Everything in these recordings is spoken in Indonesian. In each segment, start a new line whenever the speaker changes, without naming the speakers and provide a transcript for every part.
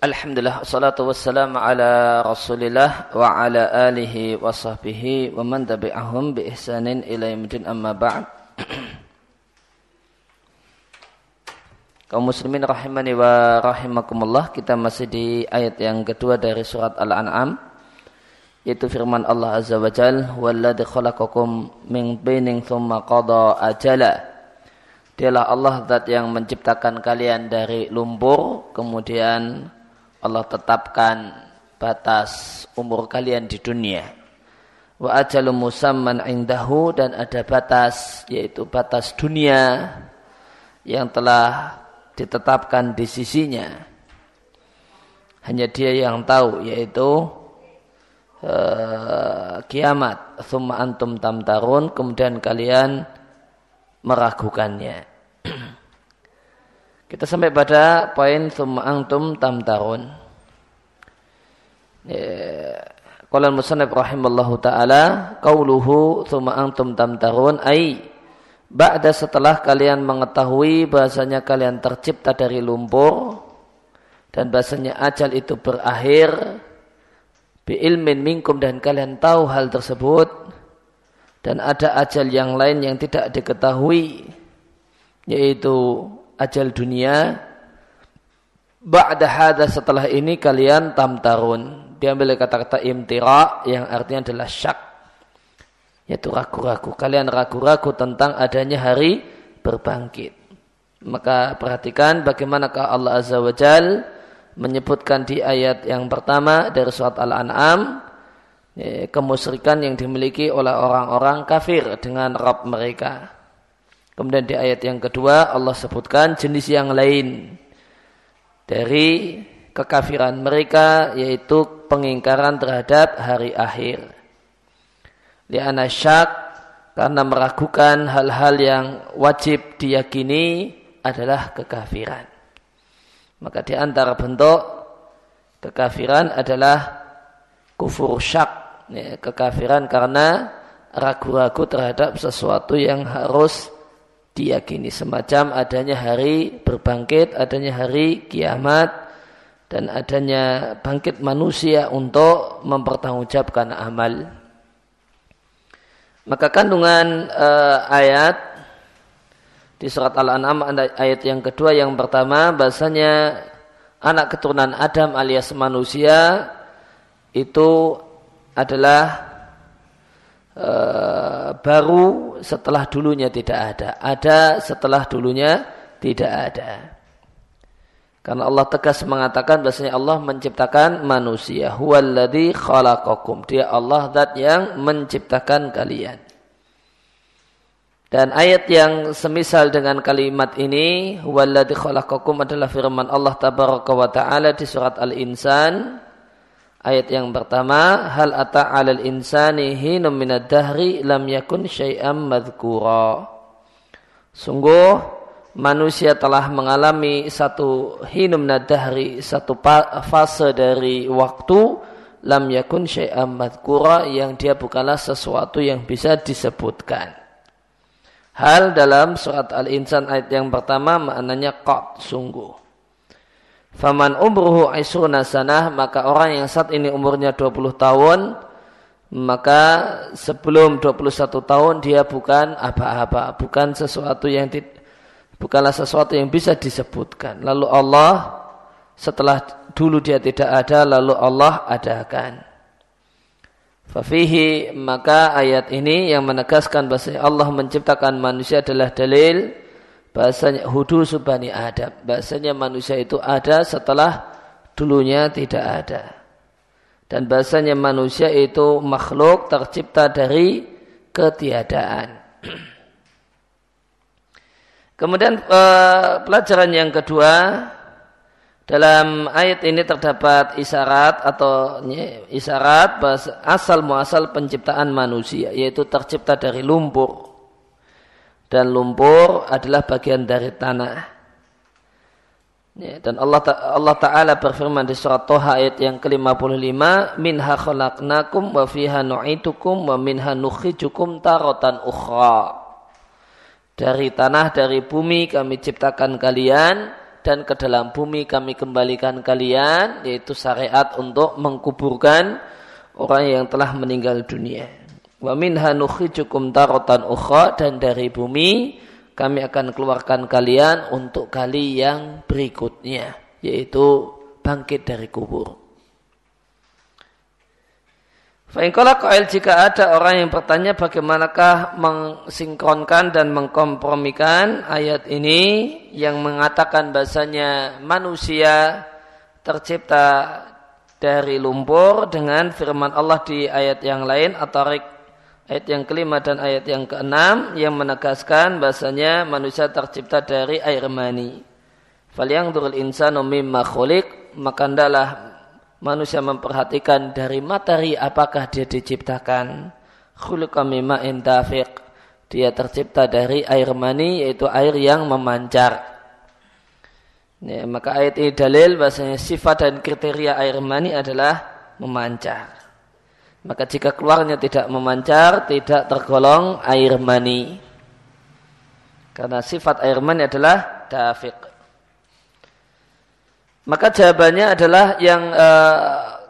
Alhamdulillah salatu wassalamu ala Rasulillah wa ala alihi wa sahbihi wa man tabi'ahum bi ihsanin ila amma ba'd. Kaum muslimin rahimani wa rahimakumullah, kita masih di ayat yang kedua dari surat Al-An'am yaitu firman Allah Azza wa Jal walladzi khalaqakum min bainin thumma qada ajala Dialah Allah zat yang menciptakan kalian dari lumpur kemudian Allah tetapkan batas umur kalian di dunia. Wa ajalu musamman indahu dan ada batas yaitu batas dunia yang telah ditetapkan di sisinya. Hanya dia yang tahu yaitu uh, kiamat. Thumma antum tamtarun kemudian kalian meragukannya. Kita sampai pada poin summa antum tamtarun. Ya, qala al-musannif rahimallahu taala qauluhu summa antum tamtarun ai ba'da setelah kalian mengetahui bahasanya kalian tercipta dari lumpur dan bahasanya ajal itu berakhir bi ilmin minkum dan kalian tahu hal tersebut dan ada ajal yang lain yang tidak diketahui yaitu ajal dunia ba'da hadha setelah ini kalian tamtarun. Diambil kata-kata imtira yang artinya adalah syak yaitu ragu-ragu. Kalian ragu-ragu tentang adanya hari berbangkit. Maka perhatikan bagaimanakah Allah Azza wa Jal menyebutkan di ayat yang pertama dari surat Al-An'am ya, kemusyrikan yang dimiliki oleh orang-orang kafir dengan Rabb mereka Kemudian di ayat yang kedua Allah sebutkan jenis yang lain dari kekafiran mereka yaitu pengingkaran terhadap hari akhir. Liana syak karena meragukan hal-hal yang wajib diyakini adalah kekafiran. Maka di antara bentuk kekafiran adalah kufur syak. Ya, kekafiran karena ragu-ragu terhadap sesuatu yang harus diyakini semacam adanya hari berbangkit, adanya hari kiamat dan adanya bangkit manusia untuk mempertanggungjawabkan amal. Maka kandungan uh, ayat di surat Al-An'am ayat yang kedua yang pertama bahasanya anak keturunan Adam alias manusia itu adalah uh, baru setelah dulunya tidak ada. Ada setelah dulunya tidak ada. Karena Allah tegas mengatakan bahasanya Allah menciptakan manusia. Huwaladzi khalaqakum. Dia Allah zat yang menciptakan kalian. Dan ayat yang semisal dengan kalimat ini, huwaladzi khalaqakum adalah firman Allah tabaraka wa taala di surat Al-Insan Ayat yang pertama, hal ata 'alal insani hinum minad dahri lam yakun syai'am madhkura. Sungguh manusia telah mengalami satu hinum dahri, satu fase dari waktu lam yakun syai'am madhkura yang dia bukanlah sesuatu yang bisa disebutkan. Hal dalam surat Al-Insan ayat yang pertama maknanya qat sungguh. Faman umruhu isruna sanah maka orang yang saat ini umurnya 20 tahun maka sebelum 21 tahun dia bukan apa-apa, bukan sesuatu yang bukanlah sesuatu yang bisa disebutkan. Lalu Allah setelah dulu dia tidak ada lalu Allah adakan. Fafihi maka ayat ini yang menegaskan bahwa Allah menciptakan manusia adalah dalil bahasanya hudu subani Adam. Bahasanya manusia itu ada setelah dulunya tidak ada. Dan bahasanya manusia itu makhluk tercipta dari ketiadaan. Kemudian eh, pelajaran yang kedua dalam ayat ini terdapat isyarat atau isyarat asal muasal penciptaan manusia yaitu tercipta dari lumpur dan lumpur adalah bagian dari tanah. Ya, dan Allah Allah Taala berfirman di surat Toha ayat yang ke-55, "Minha khalaqnakum wa fiha nu'itukum wa minha nukhijukum tarotan ukhra." Dari tanah, dari bumi kami ciptakan kalian dan ke dalam bumi kami kembalikan kalian yaitu syariat untuk mengkuburkan orang yang telah meninggal dunia. Wa minha nukhrijukum tarotan ukhra dan dari bumi kami akan keluarkan kalian untuk kali yang berikutnya yaitu bangkit dari kubur. Fa'inkola koel jika ada orang yang bertanya bagaimanakah mensinkronkan dan mengkompromikan ayat ini yang mengatakan bahasanya manusia tercipta dari lumpur dengan firman Allah di ayat yang lain atau ayat yang kelima dan ayat yang keenam yang menegaskan bahasanya manusia tercipta dari air mani. Fal yang durul insanu mimma khuliq maka manusia memperhatikan dari materi apakah dia diciptakan. Khuluqa mima'in dafiq. Dia tercipta dari air mani yaitu air yang memancar. Ya, maka ayat ini dalil bahasanya sifat dan kriteria air mani adalah memancar. Maka jika keluarnya tidak memancar, tidak tergolong air mani. Karena sifat air mani adalah dafiq. Maka jawabannya adalah yang uh,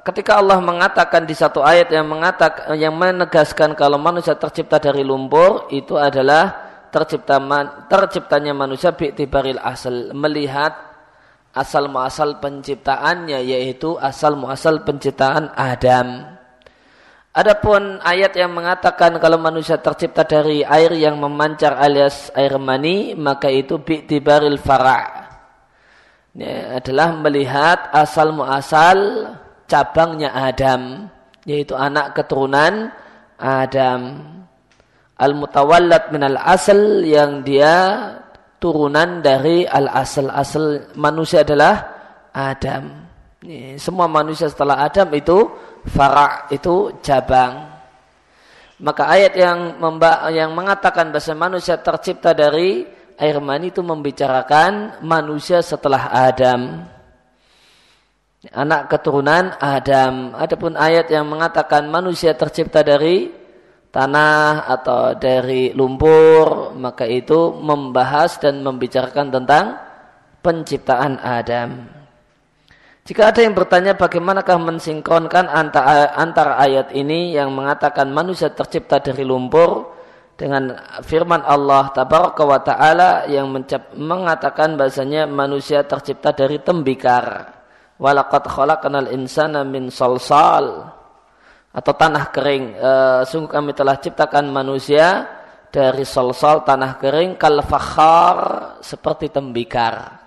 ketika Allah mengatakan di satu ayat yang mengatakan yang menegaskan kalau manusia tercipta dari lumpur itu adalah tercipta man, terciptanya manusia bi'tibaril asal melihat asal muasal penciptaannya yaitu asal muasal penciptaan Adam. Adapun ayat yang mengatakan kalau manusia tercipta dari air yang memancar alias air mani maka itu bi'tibaril fara' ya, adalah melihat asal muasal cabangnya Adam yaitu anak keturunan Adam. Al mutawallad min al asal yang dia turunan dari al asal manusia adalah Adam. Ya, semua manusia setelah Adam itu fara itu cabang maka ayat yang yang mengatakan bahasa manusia tercipta dari air mani itu membicarakan manusia setelah Adam. Anak keturunan Adam. Adapun ayat yang mengatakan manusia tercipta dari tanah atau dari lumpur, maka itu membahas dan membicarakan tentang penciptaan Adam. Jika ada yang bertanya bagaimanakah mensinkronkan antara, antara ayat ini yang mengatakan manusia tercipta dari lumpur dengan firman Allah tabaraka wa taala yang mencap, mengatakan bahasanya manusia tercipta dari tembikar. Walaqad khalaqnal insana min salsal atau tanah kering. E, sungguh kami telah ciptakan manusia dari salsal tanah kering kal seperti tembikar.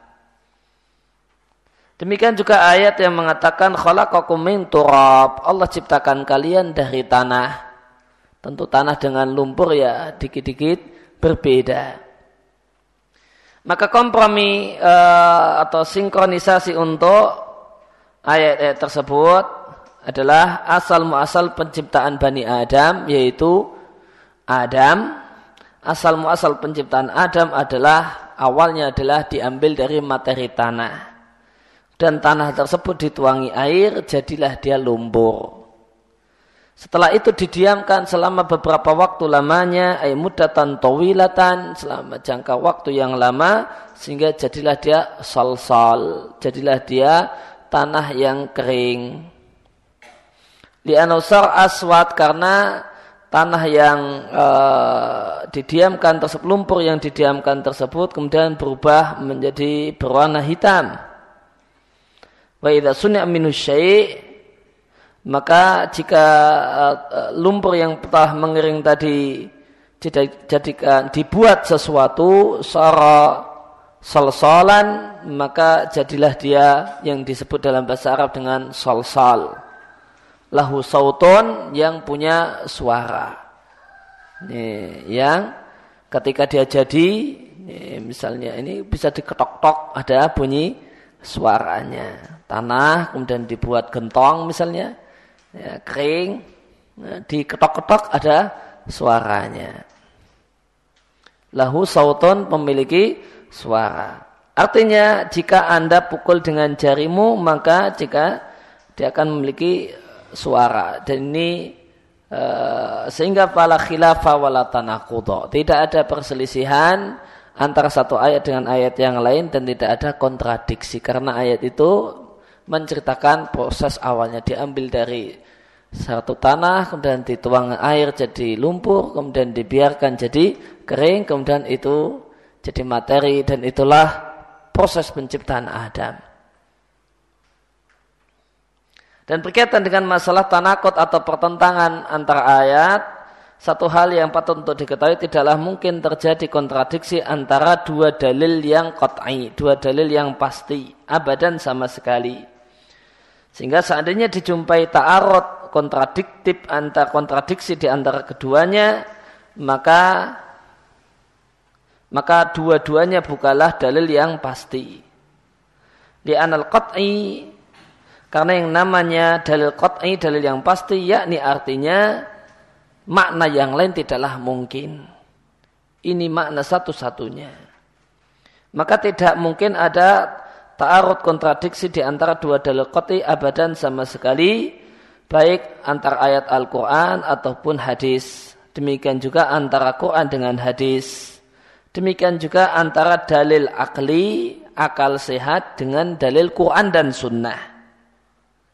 Demikian juga ayat yang mengatakan khalaqakum min turab. Allah ciptakan kalian dari tanah. Tentu tanah dengan lumpur ya dikit-dikit berbeda. Maka kompromi uh, atau sinkronisasi untuk ayat-ayat tersebut adalah asal muasal penciptaan Bani Adam yaitu Adam. Asal muasal penciptaan Adam adalah awalnya adalah diambil dari materi tanah. Dan tanah tersebut dituangi air jadilah dia lumpur. Setelah itu didiamkan selama beberapa waktu lamanya, ay mudatan tawilatan, selama jangka waktu yang lama, sehingga jadilah dia sal-sal, jadilah dia tanah yang kering. Lianusar aswat karena tanah yang uh, didiamkan tersebut, lumpur yang didiamkan tersebut kemudian berubah menjadi berwarna hitam. Wa idza sunni'a minhu maka jika uh, lumpur yang telah mengering tadi jadikan dibuat sesuatu secara salsalan maka jadilah dia yang disebut dalam bahasa Arab dengan salsal. Lahu sauton yang punya suara. Ini yang ketika dia jadi ini, misalnya ini bisa diketok-tok ada bunyi suaranya tanah kemudian dibuat gentong misalnya ya, kering, ya, diketok-ketok ada suaranya. Lahu sauton memiliki suara. Artinya jika anda pukul dengan jarimu maka jika dia akan memiliki suara dan ini uh, sehingga pala khilafa wala tidak ada perselisihan antara satu ayat dengan ayat yang lain dan tidak ada kontradiksi karena ayat itu menceritakan proses awalnya diambil dari satu tanah kemudian dituang air jadi lumpur kemudian dibiarkan jadi kering kemudian itu jadi materi dan itulah proses penciptaan Adam. Dan berkaitan dengan masalah tanakot atau pertentangan antara ayat, satu hal yang patut untuk diketahui tidaklah mungkin terjadi kontradiksi antara dua dalil yang qat'i, dua dalil yang pasti, abadan sama sekali. Sehingga seandainya dijumpai ta'arud kontradiktif antara kontradiksi di antara keduanya, maka maka dua-duanya bukalah dalil yang pasti. Di anal qat'i karena yang namanya dalil qat'i dalil yang pasti yakni artinya makna yang lain tidaklah mungkin. Ini makna satu-satunya. Maka tidak mungkin ada ta'arud kontradiksi di antara dua dalil qati abadan sama sekali baik antara ayat Al-Qur'an ataupun hadis. Demikian juga antara Quran dengan hadis. Demikian juga antara dalil akli, akal sehat dengan dalil Quran dan sunnah.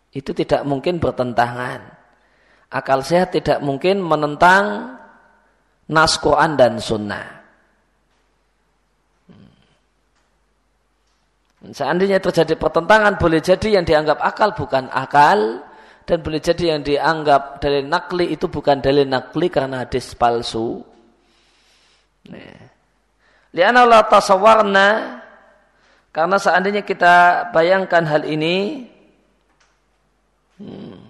Itu tidak mungkin bertentangan. Akal sehat tidak mungkin menentang nas Quran dan Sunnah. Seandainya terjadi pertentangan, boleh jadi yang dianggap akal bukan akal, dan boleh jadi yang dianggap dalil nakli itu bukan dalil nakli karena hadis palsu. Liana Allah tasawarna, karena seandainya kita bayangkan hal ini, hmm,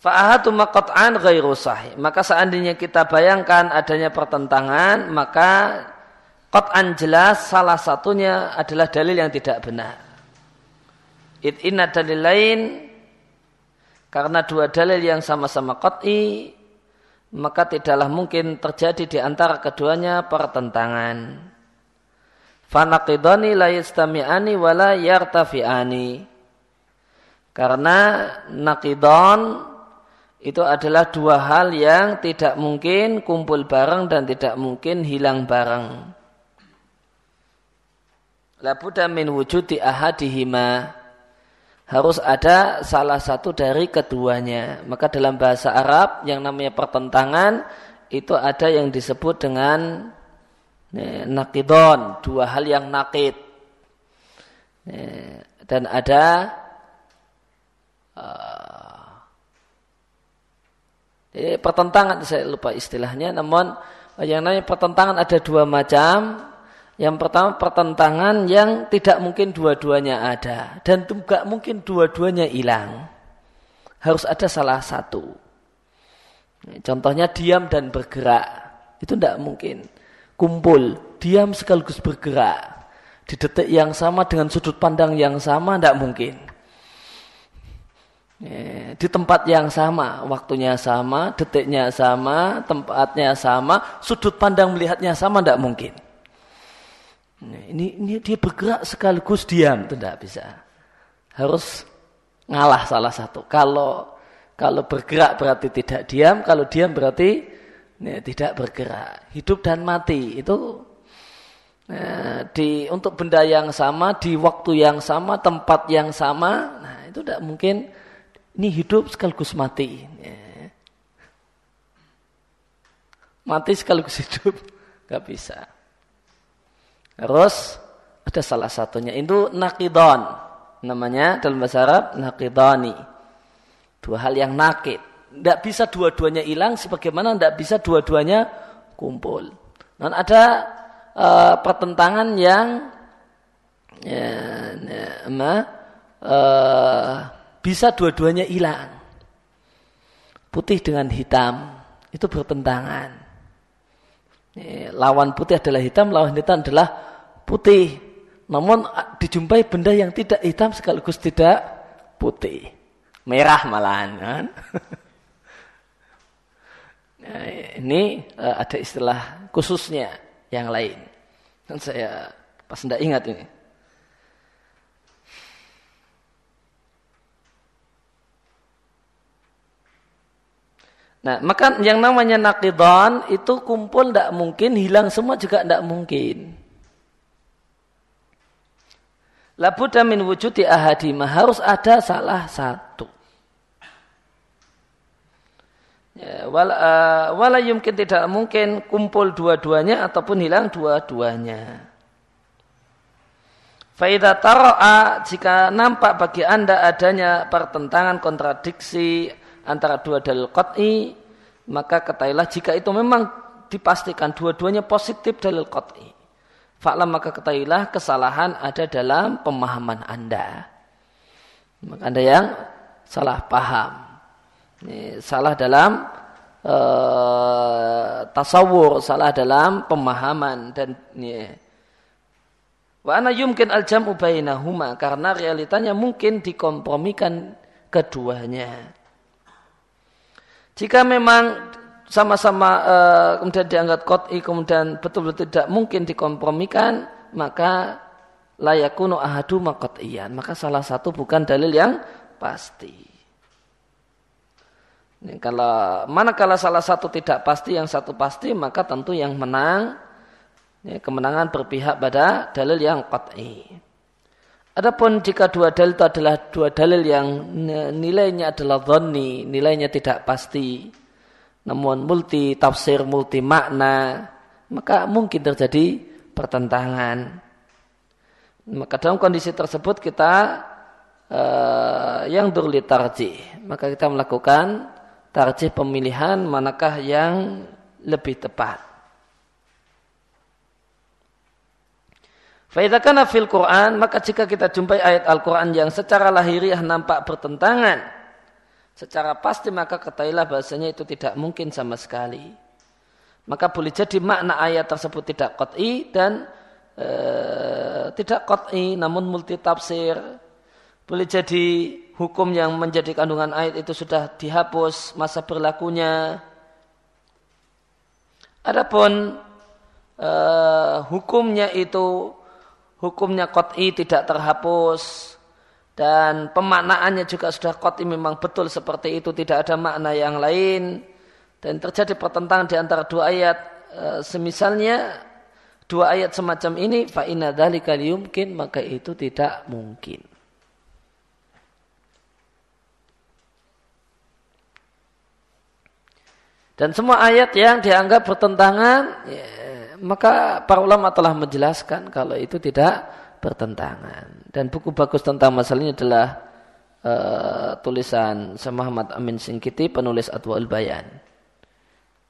Fa'ahatu maqat'an ghairu sahih. Maka seandainya kita bayangkan adanya pertentangan, maka qat'an jelas salah satunya adalah dalil yang tidak benar. It inna dalil lain karena dua dalil yang sama-sama qat'i maka tidaklah mungkin terjadi di antara keduanya pertentangan. Fanaqidani la yastami'ani wa la yartafi'ani. Karena nakidon itu adalah dua hal yang tidak mungkin kumpul bareng dan tidak mungkin hilang bareng. Labuda min wujudi ahadihima. Harus ada salah satu dari keduanya. Maka dalam bahasa Arab yang namanya pertentangan itu ada yang disebut dengan nakidon, dua hal yang nakid. Dan ada uh, jadi pertentangan saya lupa istilahnya, namun yang namanya pertentangan ada dua macam. Yang pertama pertentangan yang tidak mungkin dua-duanya ada dan tidak mungkin dua-duanya hilang. Harus ada salah satu. Contohnya diam dan bergerak. Itu tidak mungkin. Kumpul, diam sekaligus bergerak. Di detik yang sama dengan sudut pandang yang sama tidak mungkin. Ya, di tempat yang sama, waktunya sama, detiknya sama, tempatnya sama, sudut pandang melihatnya sama, tidak mungkin. Ya, ini, ini dia bergerak sekaligus diam, tidak bisa. Harus ngalah salah satu. Kalau kalau bergerak berarti tidak diam, kalau diam berarti ya, tidak bergerak. Hidup dan mati itu ya, di untuk benda yang sama, di waktu yang sama, tempat yang sama, nah itu tidak mungkin ini hidup sekaligus mati. Ya. Mati sekaligus hidup. Gak bisa. Terus ada salah satunya. Itu nakidon. Namanya dalam bahasa Arab nakidoni. Dua hal yang nakid. Tidak bisa dua-duanya hilang sebagaimana tidak bisa dua-duanya kumpul. Dan ada uh, pertentangan yang ya, ya, uh, bisa dua-duanya hilang. Putih dengan hitam itu bertentangan. Lawan putih adalah hitam, lawan hitam adalah putih. Namun dijumpai benda yang tidak hitam sekaligus tidak putih. Merah malahan. Kan? Nah, ini uh, ada istilah khususnya yang lain. Dan saya pas tidak ingat ini. Nah, maka yang namanya nakidon itu kumpul tidak mungkin, hilang semua juga tidak mungkin. Labuda min wujudi ahadimah harus ada salah satu. Ya, wala, uh, wala yumkin tidak mungkin kumpul dua-duanya ataupun hilang dua-duanya. Faidah taro'a jika nampak bagi anda adanya pertentangan kontradiksi antara dua dalil qat'i maka ketahuilah jika itu memang dipastikan dua-duanya positif dalil qat'i. Fa'lam maka ketahuilah kesalahan ada dalam pemahaman anda. Maka anda yang salah paham. Ini salah dalam uh, tasawur salah dalam pemahaman dan ini, Wa ana yumkin al jam'u bainahuma karena realitanya mungkin dikompromikan keduanya. Jika memang sama-sama uh, kemudian dianggap kot'i kemudian betul-betul tidak mungkin dikompromikan maka layakunu ahadu makot'iyan maka salah satu bukan dalil yang pasti. Ini kalau manakala salah satu tidak pasti yang satu pasti maka tentu yang menang ya, kemenangan berpihak pada dalil yang qat'i Adapun jika dua dalil itu adalah dua dalil yang nilainya adalah dhonni, nilainya tidak pasti, namun multi tafsir, multi makna, maka mungkin terjadi pertentangan. Maka dalam kondisi tersebut kita uh, yang durli tarjih, maka kita melakukan tarjih pemilihan manakah yang lebih tepat. Faidakana fil Quran, maka jika kita jumpai ayat Al-Quran yang secara lahiriah nampak bertentangan, secara pasti maka ketahuilah bahasanya itu tidak mungkin sama sekali. Maka boleh jadi makna ayat tersebut tidak qat'i dan e, tidak qat'i namun multi tafsir. Boleh jadi hukum yang menjadi kandungan ayat itu sudah dihapus masa berlakunya. Adapun e, hukumnya itu hukumnya kot'i tidak terhapus. Dan pemaknaannya juga sudah kot'i memang betul seperti itu. Tidak ada makna yang lain. Dan terjadi pertentangan di antara dua ayat. E, semisalnya dua ayat semacam ini fa inna dzalika maka itu tidak mungkin. Dan semua ayat yang dianggap bertentangan ya, maka para ulama telah menjelaskan kalau itu tidak bertentangan. Dan buku bagus tentang masalah ini adalah uh, tulisan Muhammad Amin Singkiti, penulis Adwaul Bayan.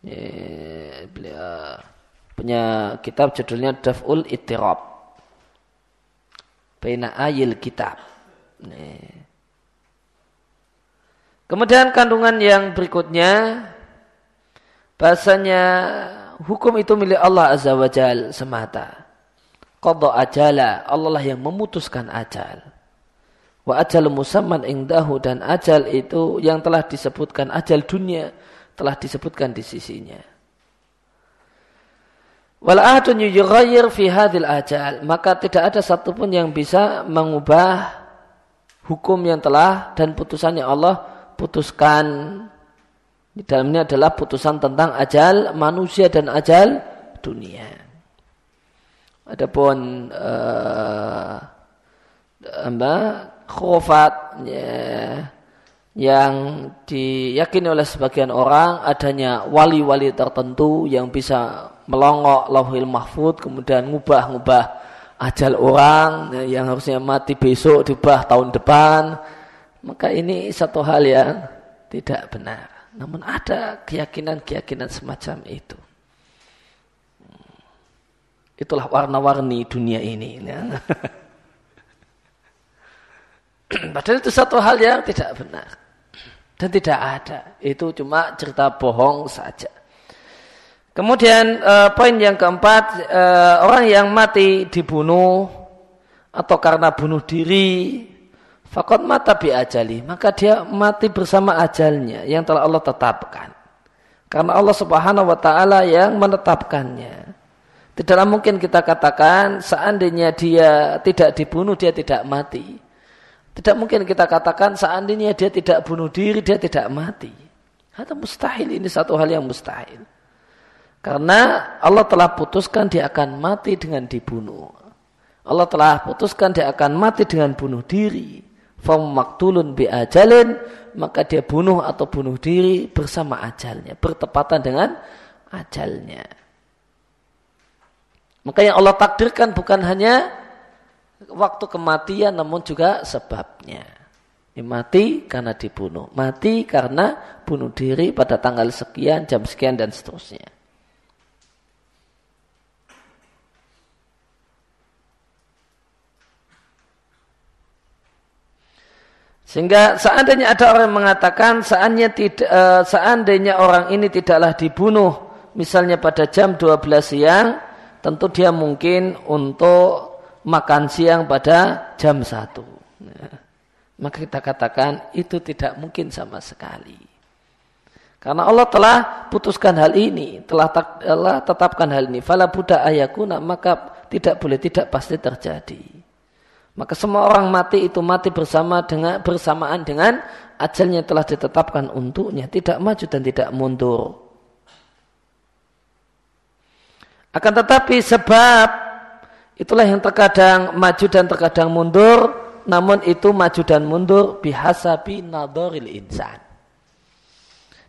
Ya, beliau punya kitab judulnya Daf'ul Ittirab. Baina ayil kitab. Nih. Kemudian kandungan yang berikutnya bahasanya hukum itu milik Allah Azza wa Jal semata. Qadha ajala, Allah lah yang memutuskan ajal. Wa ajal musamman indahu dan ajal itu yang telah disebutkan ajal dunia telah disebutkan di sisinya. Wal ahadun yughayyir fi hadhil ajal, maka tidak ada satupun yang bisa mengubah hukum yang telah dan putusannya Allah putuskan di dalamnya adalah putusan tentang ajal manusia dan ajal dunia. Adapun uh, apa khofat ya, yang diyakini oleh sebagian orang adanya wali-wali tertentu yang bisa melongok lauhil mahfud kemudian ngubah-ngubah ajal orang ya, yang harusnya mati besok diubah tahun depan maka ini satu hal yang tidak benar. Namun ada keyakinan-keyakinan semacam itu. Itulah warna-warni dunia ini. Ya. Padahal itu satu hal yang tidak benar. Dan tidak ada. Itu cuma cerita bohong saja. Kemudian uh, poin yang keempat, uh, orang yang mati dibunuh atau karena bunuh diri Fakot mata bi ajali. Maka dia mati bersama ajalnya yang telah Allah tetapkan. Karena Allah subhanahu wa ta'ala yang menetapkannya. Tidaklah mungkin kita katakan seandainya dia tidak dibunuh, dia tidak mati. Tidak mungkin kita katakan seandainya dia tidak bunuh diri, dia tidak mati. Atau mustahil ini satu hal yang mustahil. Karena Allah telah putuskan dia akan mati dengan dibunuh. Allah telah putuskan dia akan mati dengan bunuh diri. Fam maktulun bi ajalin maka dia bunuh atau bunuh diri bersama ajalnya, bertepatan dengan ajalnya. Maka yang Allah takdirkan bukan hanya waktu kematian namun juga sebabnya. Ini mati karena dibunuh, mati karena bunuh diri pada tanggal sekian, jam sekian dan seterusnya. Sehingga seandainya ada orang yang mengatakan seandainya, tidak, uh, seandainya orang ini tidaklah dibunuh misalnya pada jam 12 siang, tentu dia mungkin untuk makan siang pada jam 1. Nah, maka kita katakan itu tidak mungkin sama sekali. Karena Allah telah putuskan hal ini, telah, telah tetapkan hal ini. Fala buddha ayakuna, maka tidak boleh, tidak pasti terjadi. Maka semua orang mati itu mati bersama dengan bersamaan dengan ajalnya telah ditetapkan untuknya, tidak maju dan tidak mundur. Akan tetapi sebab itulah yang terkadang maju dan terkadang mundur, namun itu maju dan mundur bihasabi nadoril insan.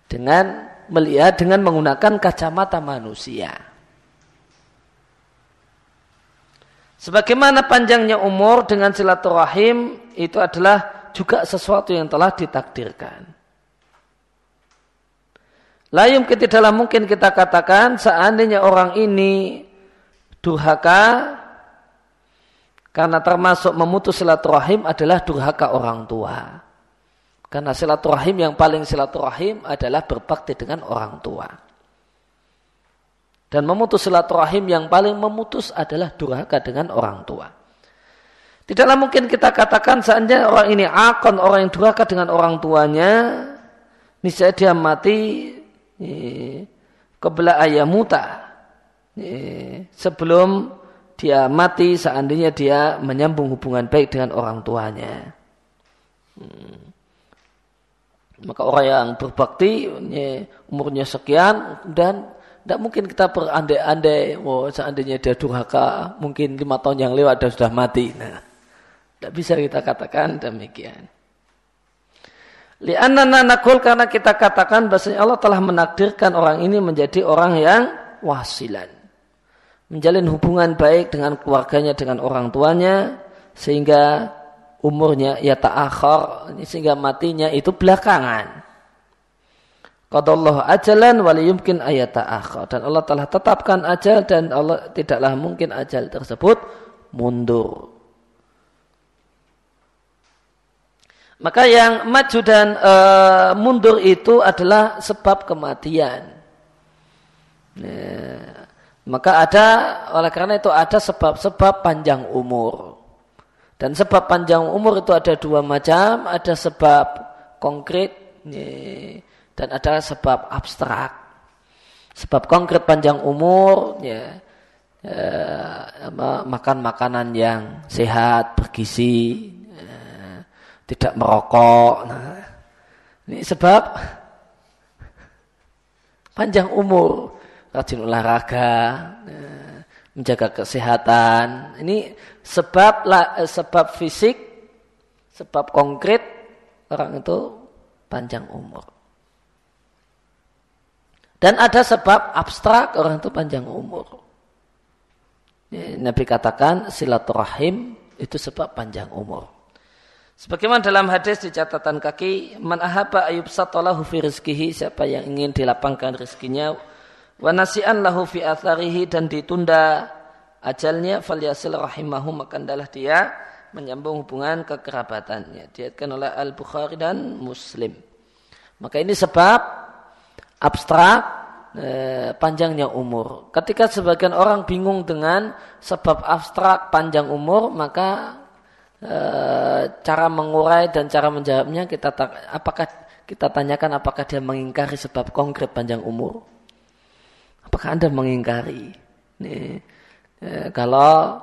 Dengan melihat dengan menggunakan kacamata manusia. Sebagaimana panjangnya umur dengan silaturahim itu adalah juga sesuatu yang telah ditakdirkan. Layum dalam mungkin kita katakan seandainya orang ini durhaka karena termasuk memutus silaturahim adalah durhaka orang tua. Karena silaturahim yang paling silaturahim adalah berbakti dengan orang tua. Dan memutus silaturahim yang paling memutus adalah durhaka dengan orang tua. Tidaklah mungkin kita katakan seandainya orang ini akon, orang yang durhaka dengan orang tuanya, niscaya dia mati kebelah ayamuta. Sebelum dia mati seandainya dia menyambung hubungan baik dengan orang tuanya. Hmm. Maka orang yang berbakti umurnya sekian dan tidak mungkin kita berandai-andai, oh, seandainya dia durhaka, mungkin lima tahun yang lewat dia sudah mati. Nah, tidak bisa kita katakan demikian. Lianna nakul karena kita katakan bahasanya Allah telah menakdirkan orang ini menjadi orang yang wasilan. Menjalin hubungan baik dengan keluarganya, dengan orang tuanya, sehingga umurnya ya ta'akhir, sehingga matinya itu belakangan. Qadallahu ajalan wali yumkin ayat akhir. Dan Allah telah tetapkan ajal dan Allah tidaklah mungkin ajal tersebut mundur. Maka yang maju dan e, mundur itu adalah sebab kematian. Nah, maka ada oleh karena itu ada sebab-sebab panjang umur. Dan sebab panjang umur itu ada dua macam, ada sebab konkret. Nih, dan ada sebab abstrak. Sebab konkret panjang umur, ya, ya makan makanan yang sehat, bergizi, ya, tidak merokok. Nah, ini sebab panjang umur, rajin olahraga, ya, menjaga kesehatan. Ini sebab sebab fisik, sebab konkret orang itu panjang umur. Dan ada sebab abstrak orang itu panjang umur. Nabi katakan silaturahim itu sebab panjang umur. Sebagaimana dalam hadis di catatan kaki, man ahaba ayub satolahu fi rizkihi, siapa yang ingin dilapangkan rizkinya, wa nasi'an lahu fi atharihi dan ditunda ajalnya, falyasil rahimahu, maka adalah dia menyambung hubungan kekerabatannya. Diatkan oleh Al-Bukhari dan Muslim. Maka ini sebab abstrak eh, panjangnya umur. Ketika sebagian orang bingung dengan sebab abstrak panjang umur, maka eh, cara mengurai dan cara menjawabnya kita apakah kita tanyakan apakah dia mengingkari sebab konkret panjang umur? Apakah anda mengingkari? Nih, eh, kalau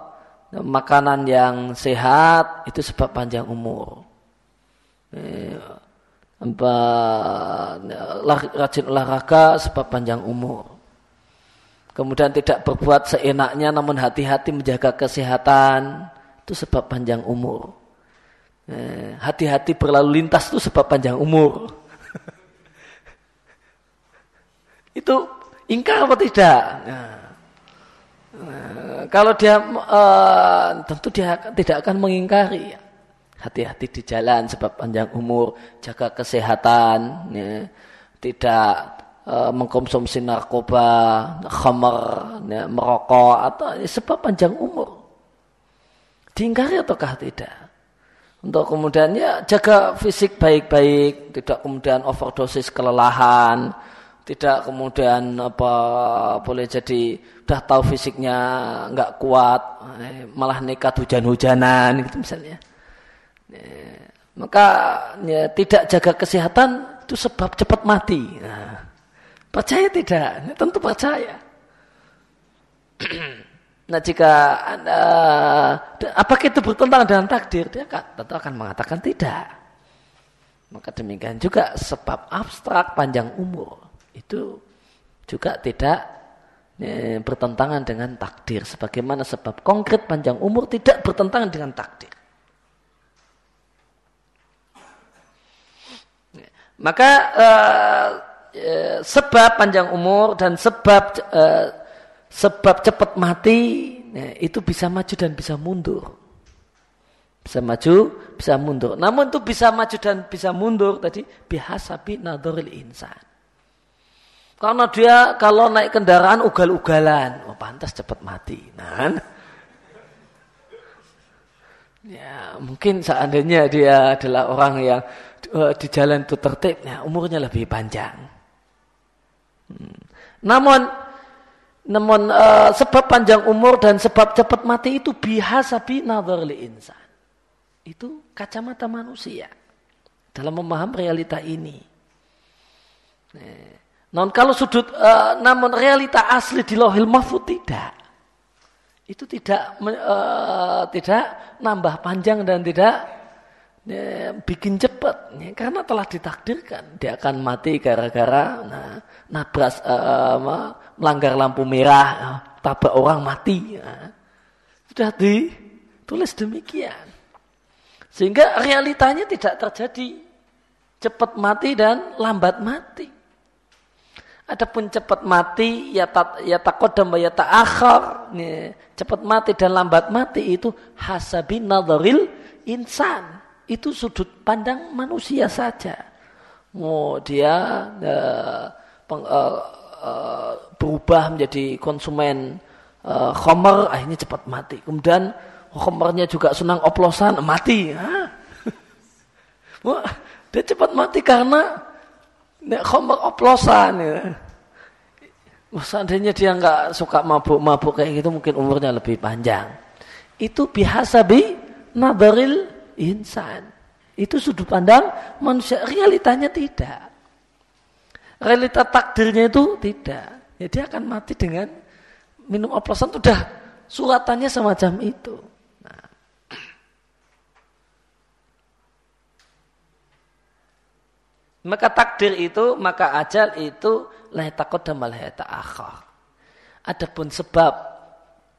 makanan yang sehat itu sebab panjang umur. Apa, rajin olahraga sebab panjang umur. Kemudian tidak berbuat seenaknya namun hati-hati menjaga kesehatan itu sebab panjang umur. Eh, hati-hati berlalu lintas itu sebab panjang umur. itu ingkar apa tidak? Nah, nah, kalau dia uh, tentu dia tidak akan mengingkari. Hati-hati di jalan sebab panjang umur, jaga kesehatan, ya. tidak Eh, mengkonsumsi narkoba, khamar, ya, merokok atau ya, sebab panjang umur. Diingkari ataukah tidak? Untuk kemudian ya jaga fisik baik-baik, tidak kemudian overdosis kelelahan, tidak kemudian apa boleh jadi udah tahu fisiknya nggak kuat, eh, malah nekat hujan-hujanan gitu misalnya. Ya, maka ya, tidak jaga kesehatan itu sebab cepat mati. Nah, Percaya tidak? Tentu percaya. nah jika anda, apakah itu bertentangan dengan takdir? Dia tentu akan mengatakan tidak. Maka demikian juga sebab abstrak panjang umur itu juga tidak ya, bertentangan dengan takdir. Sebagaimana sebab konkret panjang umur tidak bertentangan dengan takdir. Maka uh, sebab panjang umur dan sebab uh, sebab cepat mati ya, itu bisa maju dan bisa mundur. Bisa maju, bisa mundur. Namun itu bisa maju dan bisa mundur tadi bihasabi nadoril insan. Karena dia kalau naik kendaraan ugal-ugalan, oh pantas cepat mati. Nah, ya mungkin seandainya dia adalah orang yang uh, di jalan itu tertib, ya, umurnya lebih panjang. Namun namun uh, sebab panjang umur dan sebab cepat mati itu biasa bi li insan. Itu kacamata manusia dalam memahami realita ini. Non kalau sudut uh, namun realita asli di lohil mahfud tidak. Itu tidak uh, tidak nambah panjang dan tidak ya, bikin cepat ya, karena telah ditakdirkan. Dia akan mati gara-gara nah, nabras uh, melanggar lampu merah uh, tabrak orang mati uh. sudah ditulis demikian. Sehingga realitanya tidak terjadi. Cepat mati dan lambat mati. Adapun cepat mati ya tak ya takodam ya ta'akhir cepat mati dan lambat mati itu hasabi nadharil insan itu sudut pandang manusia saja. Mau dia uh, peng, uh, uh, berubah menjadi konsumen uh, khomer, akhirnya cepat mati. Kemudian khomernya juga senang oplosan, mati. Wah, dia cepat mati karena khomer oplosan. Ya. Wah, seandainya dia nggak suka mabuk-mabuk kayak gitu, mungkin umurnya lebih panjang. Itu biasa bi nabaril insan. Itu sudut pandang manusia. Realitanya tidak. Realita takdirnya itu tidak. Ya dia akan mati dengan minum oplosan. Sudah suratannya semacam itu. Nah. Maka takdir itu, maka ajal itu takut dan akhir. Adapun sebab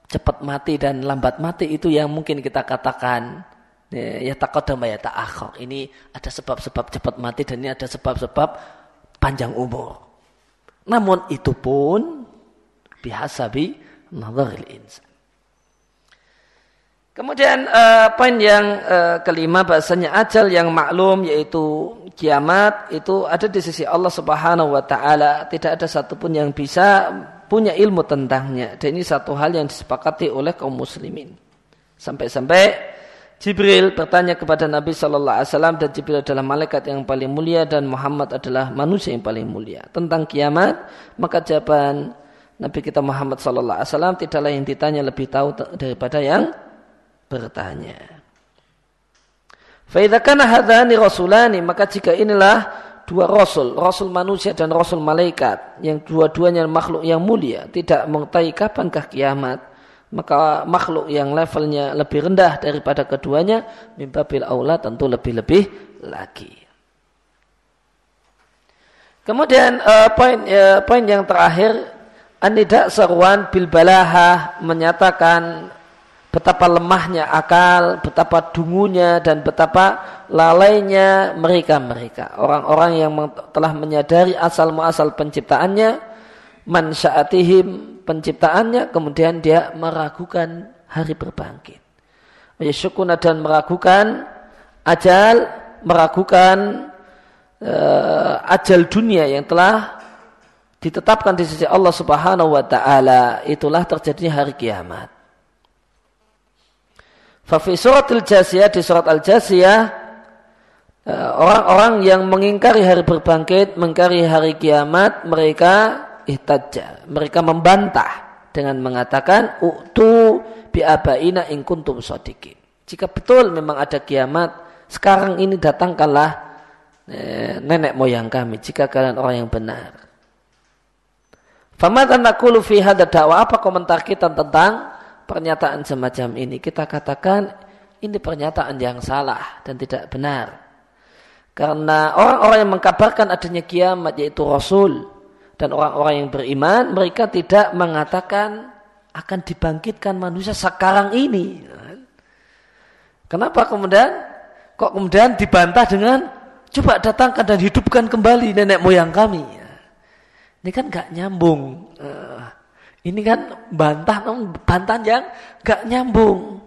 cepat mati dan lambat mati itu yang mungkin kita katakan Ya, taqaddama ya ta'akhir. Ini ada sebab-sebab cepat mati dan ini ada sebab-sebab panjang umur. Namun itu pun biasa bi nadharil insan. Kemudian uh, poin yang uh, kelima bahasanya ajal yang maklum yaitu kiamat itu ada di sisi Allah Subhanahu wa taala, tidak ada satupun yang bisa punya ilmu tentangnya. Dan ini satu hal yang disepakati oleh kaum muslimin. Sampai-sampai Jibril bertanya kepada Nabi Shallallahu Alaihi Wasallam dan Jibril adalah malaikat yang paling mulia dan Muhammad adalah manusia yang paling mulia tentang kiamat maka jawaban Nabi kita Muhammad Shallallahu Alaihi Wasallam tidaklah yang ditanya lebih tahu daripada yang bertanya. Faidakana hadani rasulani maka jika inilah dua rasul, rasul manusia dan rasul malaikat yang dua-duanya makhluk yang mulia tidak mengetahui kapankah kiamat maka makhluk yang levelnya lebih rendah daripada keduanya mimbabil aula tentu lebih-lebih lagi. Kemudian uh, poin uh, poin yang terakhir anidak seruan bil balaha menyatakan betapa lemahnya akal, betapa dungunya dan betapa lalainya mereka-mereka. Orang-orang yang telah menyadari asal muasal penciptaannya, mansya'atihim penciptaannya, kemudian dia meragukan hari berbangkit. Yashukuna dan meragukan ajal, meragukan uh, ajal dunia yang telah ditetapkan di sisi Allah Subhanahu wa taala itulah terjadinya hari kiamat. Fa fi suratil jasiyah di surat al-jasiyah eh, orang-orang yang mengingkari hari berbangkit, mengingkari hari kiamat, mereka ihtajja, mereka membantah dengan mengatakan utu bi abaina in kuntum shadiqin. Jika betul memang ada kiamat, sekarang ini datangkanlah eh, nenek moyang kami jika kalian orang yang benar. Famatan nakulu fi hadha dakwah apa komentar kita tentang pernyataan semacam ini? Kita katakan ini pernyataan yang salah dan tidak benar. Karena orang-orang yang mengkabarkan adanya kiamat yaitu Rasul dan orang-orang yang beriman mereka tidak mengatakan akan dibangkitkan manusia sekarang ini. Kenapa kemudian kok kemudian dibantah dengan coba datangkan dan hidupkan kembali nenek moyang kami? Ini kan gak nyambung. Uh, ini kan bantah, bantah yang gak nyambung.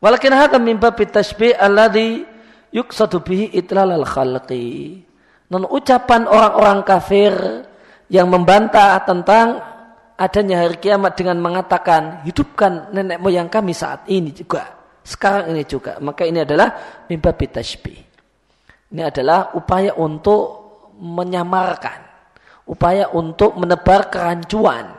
Walakin hadha min tashbih alladhi yuksadu bihi itlal al khalqi. Non ucapan orang-orang kafir yang membantah tentang adanya hari kiamat dengan mengatakan hidupkan nenek moyang kami saat ini juga. Sekarang ini juga. Maka ini adalah mimba tashbih. Ini adalah upaya untuk menyamarkan, upaya untuk menebar kerancuan.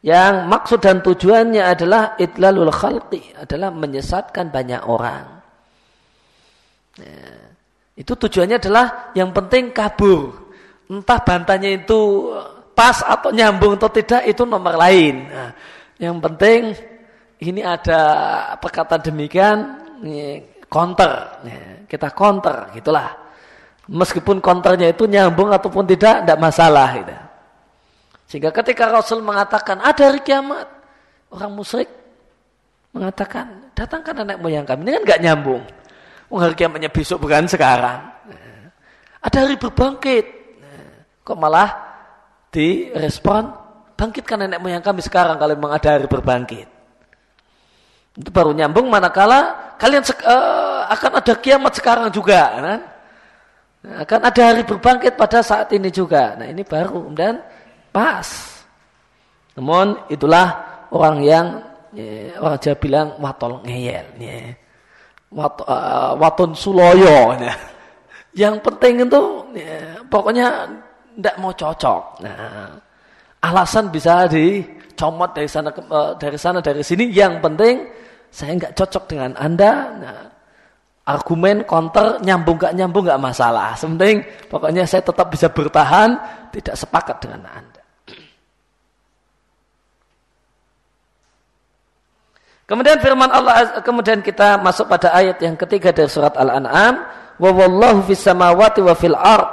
Yang maksud dan tujuannya adalah itlalul khalqi, adalah menyesatkan banyak orang. Ya. Itu tujuannya adalah yang penting kabur. Entah bantanya itu pas atau nyambung atau tidak itu nomor lain. Nah, yang penting ini ada perkataan demikian, counter, ya, kita counter, gitulah meskipun konternya itu nyambung ataupun tidak, tidak masalah. Gitu. Sehingga ketika Rasul mengatakan ada hari kiamat, orang musyrik mengatakan datangkan nenek moyang kami. Ini kan nggak nyambung. Oh, hari kiamatnya besok bukan sekarang. Ada hari berbangkit. Kok malah direspon bangkitkan nenek moyang kami sekarang kalau memang ada hari berbangkit. Itu baru nyambung manakala kalian uh, akan ada kiamat sekarang juga. Kan? Akan ada hari berbangkit pada saat ini juga. Nah ini baru dan pas. Namun itulah orang yang ya, orang Jawa bilang watol ngeyel. Ya. Wat, uh, waton suloyo. Ya. Yang penting itu ya, pokoknya tidak mau cocok. Nah, alasan bisa dicomot dari sana uh, dari sana dari sini. Yang penting saya nggak cocok dengan anda. Nah, argumen counter nyambung gak nyambung gak masalah. Sementing pokoknya saya tetap bisa bertahan, tidak sepakat dengan Anda. Kemudian firman Allah kemudian kita masuk pada ayat yang ketiga dari surat Al-An'am, wa wallahu fis samawati wa fil ard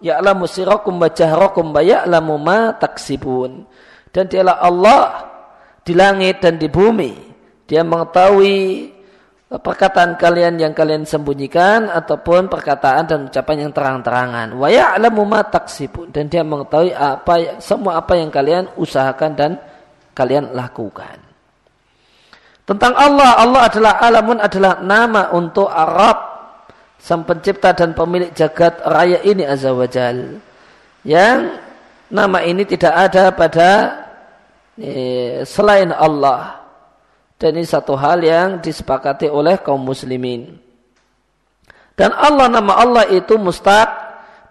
ya'lamu sirakum wa jahrakum wa ya'lamu ma taksibun. Dan dialah Allah di langit dan di bumi. Dia mengetahui perkataan kalian yang kalian sembunyikan ataupun perkataan dan ucapan yang terang-terangan. Wa ya'lamu ma taksibun dan dia mengetahui apa semua apa yang kalian usahakan dan kalian lakukan. Tentang Allah, Allah adalah alamun adalah nama untuk Arab sang pencipta dan pemilik jagat raya ini azza wajal. Yang nama ini tidak ada pada eh, selain Allah. Dan ini satu hal yang disepakati oleh kaum muslimin. Dan Allah nama Allah itu mustaq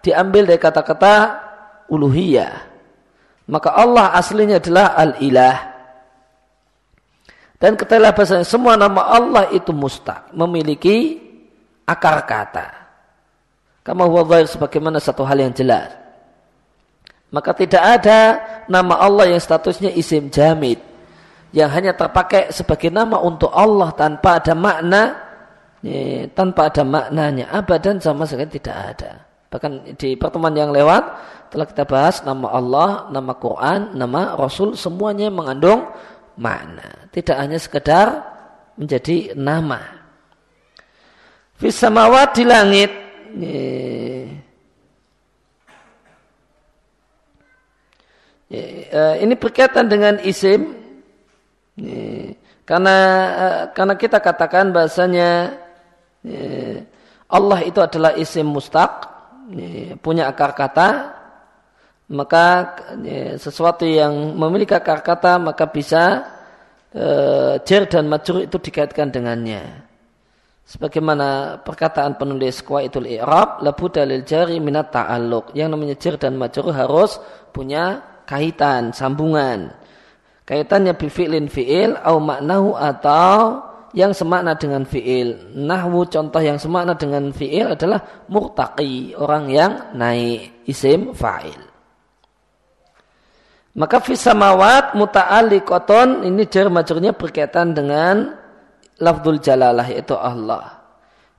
diambil dari kata-kata uluhiyah. Maka Allah aslinya adalah al-ilah. Dan ketahuilah bahasanya semua nama Allah itu mustaq. Memiliki akar kata. Kama huwa zahir sebagaimana satu hal yang jelas. Maka tidak ada nama Allah yang statusnya isim jamid yang hanya terpakai sebagai nama untuk Allah tanpa ada makna ya, tanpa ada maknanya abadan sama sekali tidak ada Bahkan di pertemuan yang lewat telah kita bahas nama Allah, nama Quran, nama Rasul semuanya mengandung makna. Tidak hanya sekedar menjadi nama. Fisamawat di langit. Ini berkaitan dengan isim. Karena karena kita katakan bahasanya Allah itu adalah isim mustaq punya akar kata maka sesuatu yang memiliki akar kata maka bisa e, jer dan majrur itu dikaitkan dengannya sebagaimana perkataan penulis Qaidul I'rab labu dalil jari minat ta'alluq yang namanya jer dan majrur harus punya kaitan sambungan kaitannya bi fi'lin fi'il au maknahu atau yang semakna dengan fi'il. Nahwu contoh yang semakna dengan fi'il adalah murtaqi, orang yang naik isim fa'il. Maka fisamawat muta'alliqatun ini jar majurnya berkaitan dengan lafzul jalalah yaitu Allah.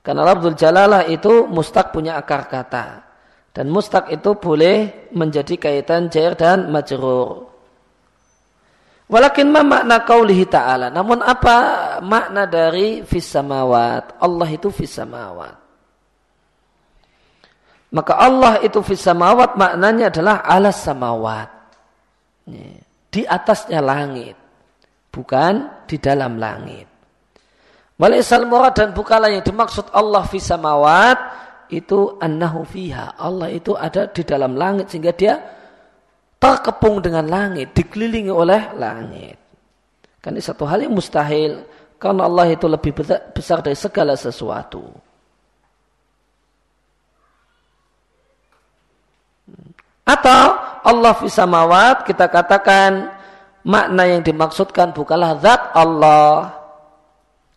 Karena lafzul jalalah itu mustaq punya akar kata. Dan mustaq itu boleh menjadi kaitan jar dan majrur. Walakin ma makna qaulihi ta'ala. Namun apa makna dari fis samawat? Allah itu fis samawat. Maka Allah itu fis samawat maknanya adalah alas samawat. Di atasnya langit. Bukan di dalam langit. Walaisal murad dan bukalah yang dimaksud Allah fis samawat itu annahu fiha. Allah itu ada di dalam langit sehingga dia terkepung dengan langit, dikelilingi oleh langit. Ini satu hal yang mustahil karena Allah itu lebih besar dari segala sesuatu. Atau Allah fisamawat kita katakan makna yang dimaksudkan bukanlah zat Allah.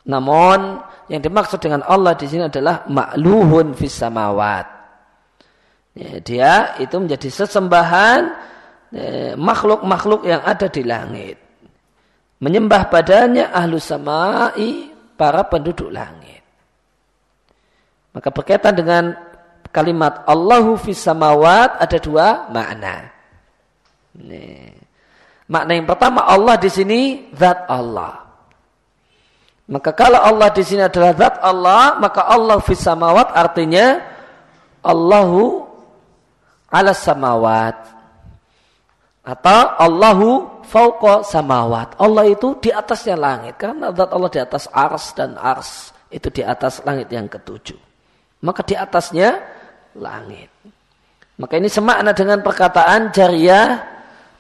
Namun yang dimaksud dengan Allah di sini adalah makluhun fisamawat. Ya, dia itu menjadi sesembahan Eh, makhluk-makhluk yang ada di langit. Menyembah padanya ahlu samai para penduduk langit. Maka berkaitan dengan kalimat Allahu fis samawat ada dua makna. Nih. Makna yang pertama Allah di sini zat Allah. Maka kalau Allah di sini adalah zat Allah, maka Allah fis samawat artinya Allahu ala samawat atau Allahu fauqa samawat. Allah itu di atasnya langit. Karena zat Allah di atas ars dan ars itu di atas langit yang ketujuh. Maka di atasnya langit. Maka ini semakna dengan perkataan jariah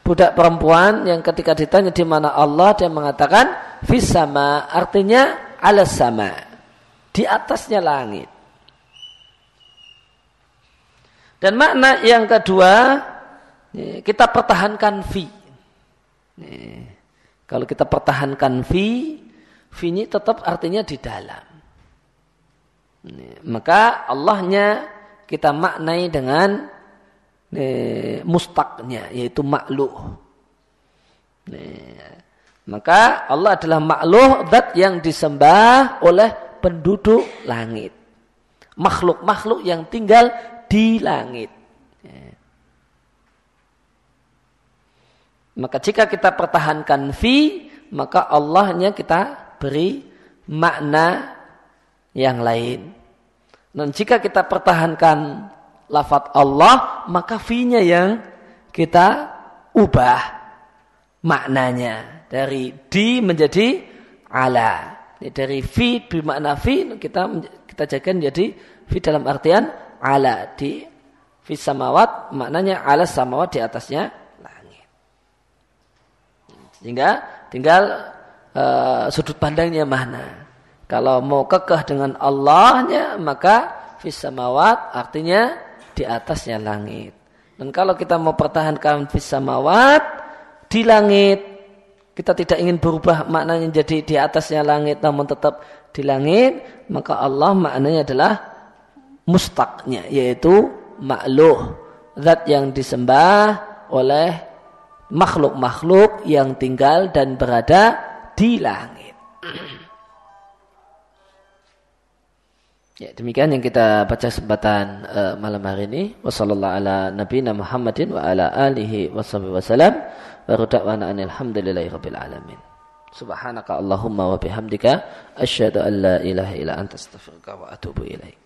budak perempuan yang ketika ditanya di mana Allah dia mengatakan fisama artinya alas sama di atasnya langit. Dan makna yang kedua kita pertahankan fi. Kalau kita pertahankan fi, fi ini tetap artinya di dalam. Maka Allahnya kita maknai dengan mustaknya, yaitu makluh. Maka Allah adalah makluh dat yang disembah oleh penduduk langit. Makhluk-makhluk yang tinggal di langit. Maka jika kita pertahankan fi, maka Allahnya kita beri makna yang lain. Dan jika kita pertahankan lafat Allah, maka fi-nya yang kita ubah maknanya dari di menjadi ala. Dari fi bermakna fi kita kita jadikan jadi fi dalam artian ala di fi samawat maknanya ala samawat di atasnya sehingga tinggal uh, sudut pandangnya mana. Kalau mau kekeh dengan Allahnya maka fisamawat artinya di atasnya langit. Dan kalau kita mau pertahankan fisamawat di langit, kita tidak ingin berubah maknanya jadi di atasnya langit namun tetap di langit, maka Allah maknanya adalah mustaknya yaitu makluh, zat yang disembah oleh makhluk-makhluk yang tinggal dan berada di langit. Ya, demikian yang kita baca kesempatan uh, malam hari ini. Wassallallahu ala nabiyina Muhammadin wa ala alihi wasallam. Wa da'wana alhamdulillahi rabbil alamin. Subhanaka Allahumma wa bihamdika asyhadu an la ilaha illa anta astaghfiruka wa atubu ilaik.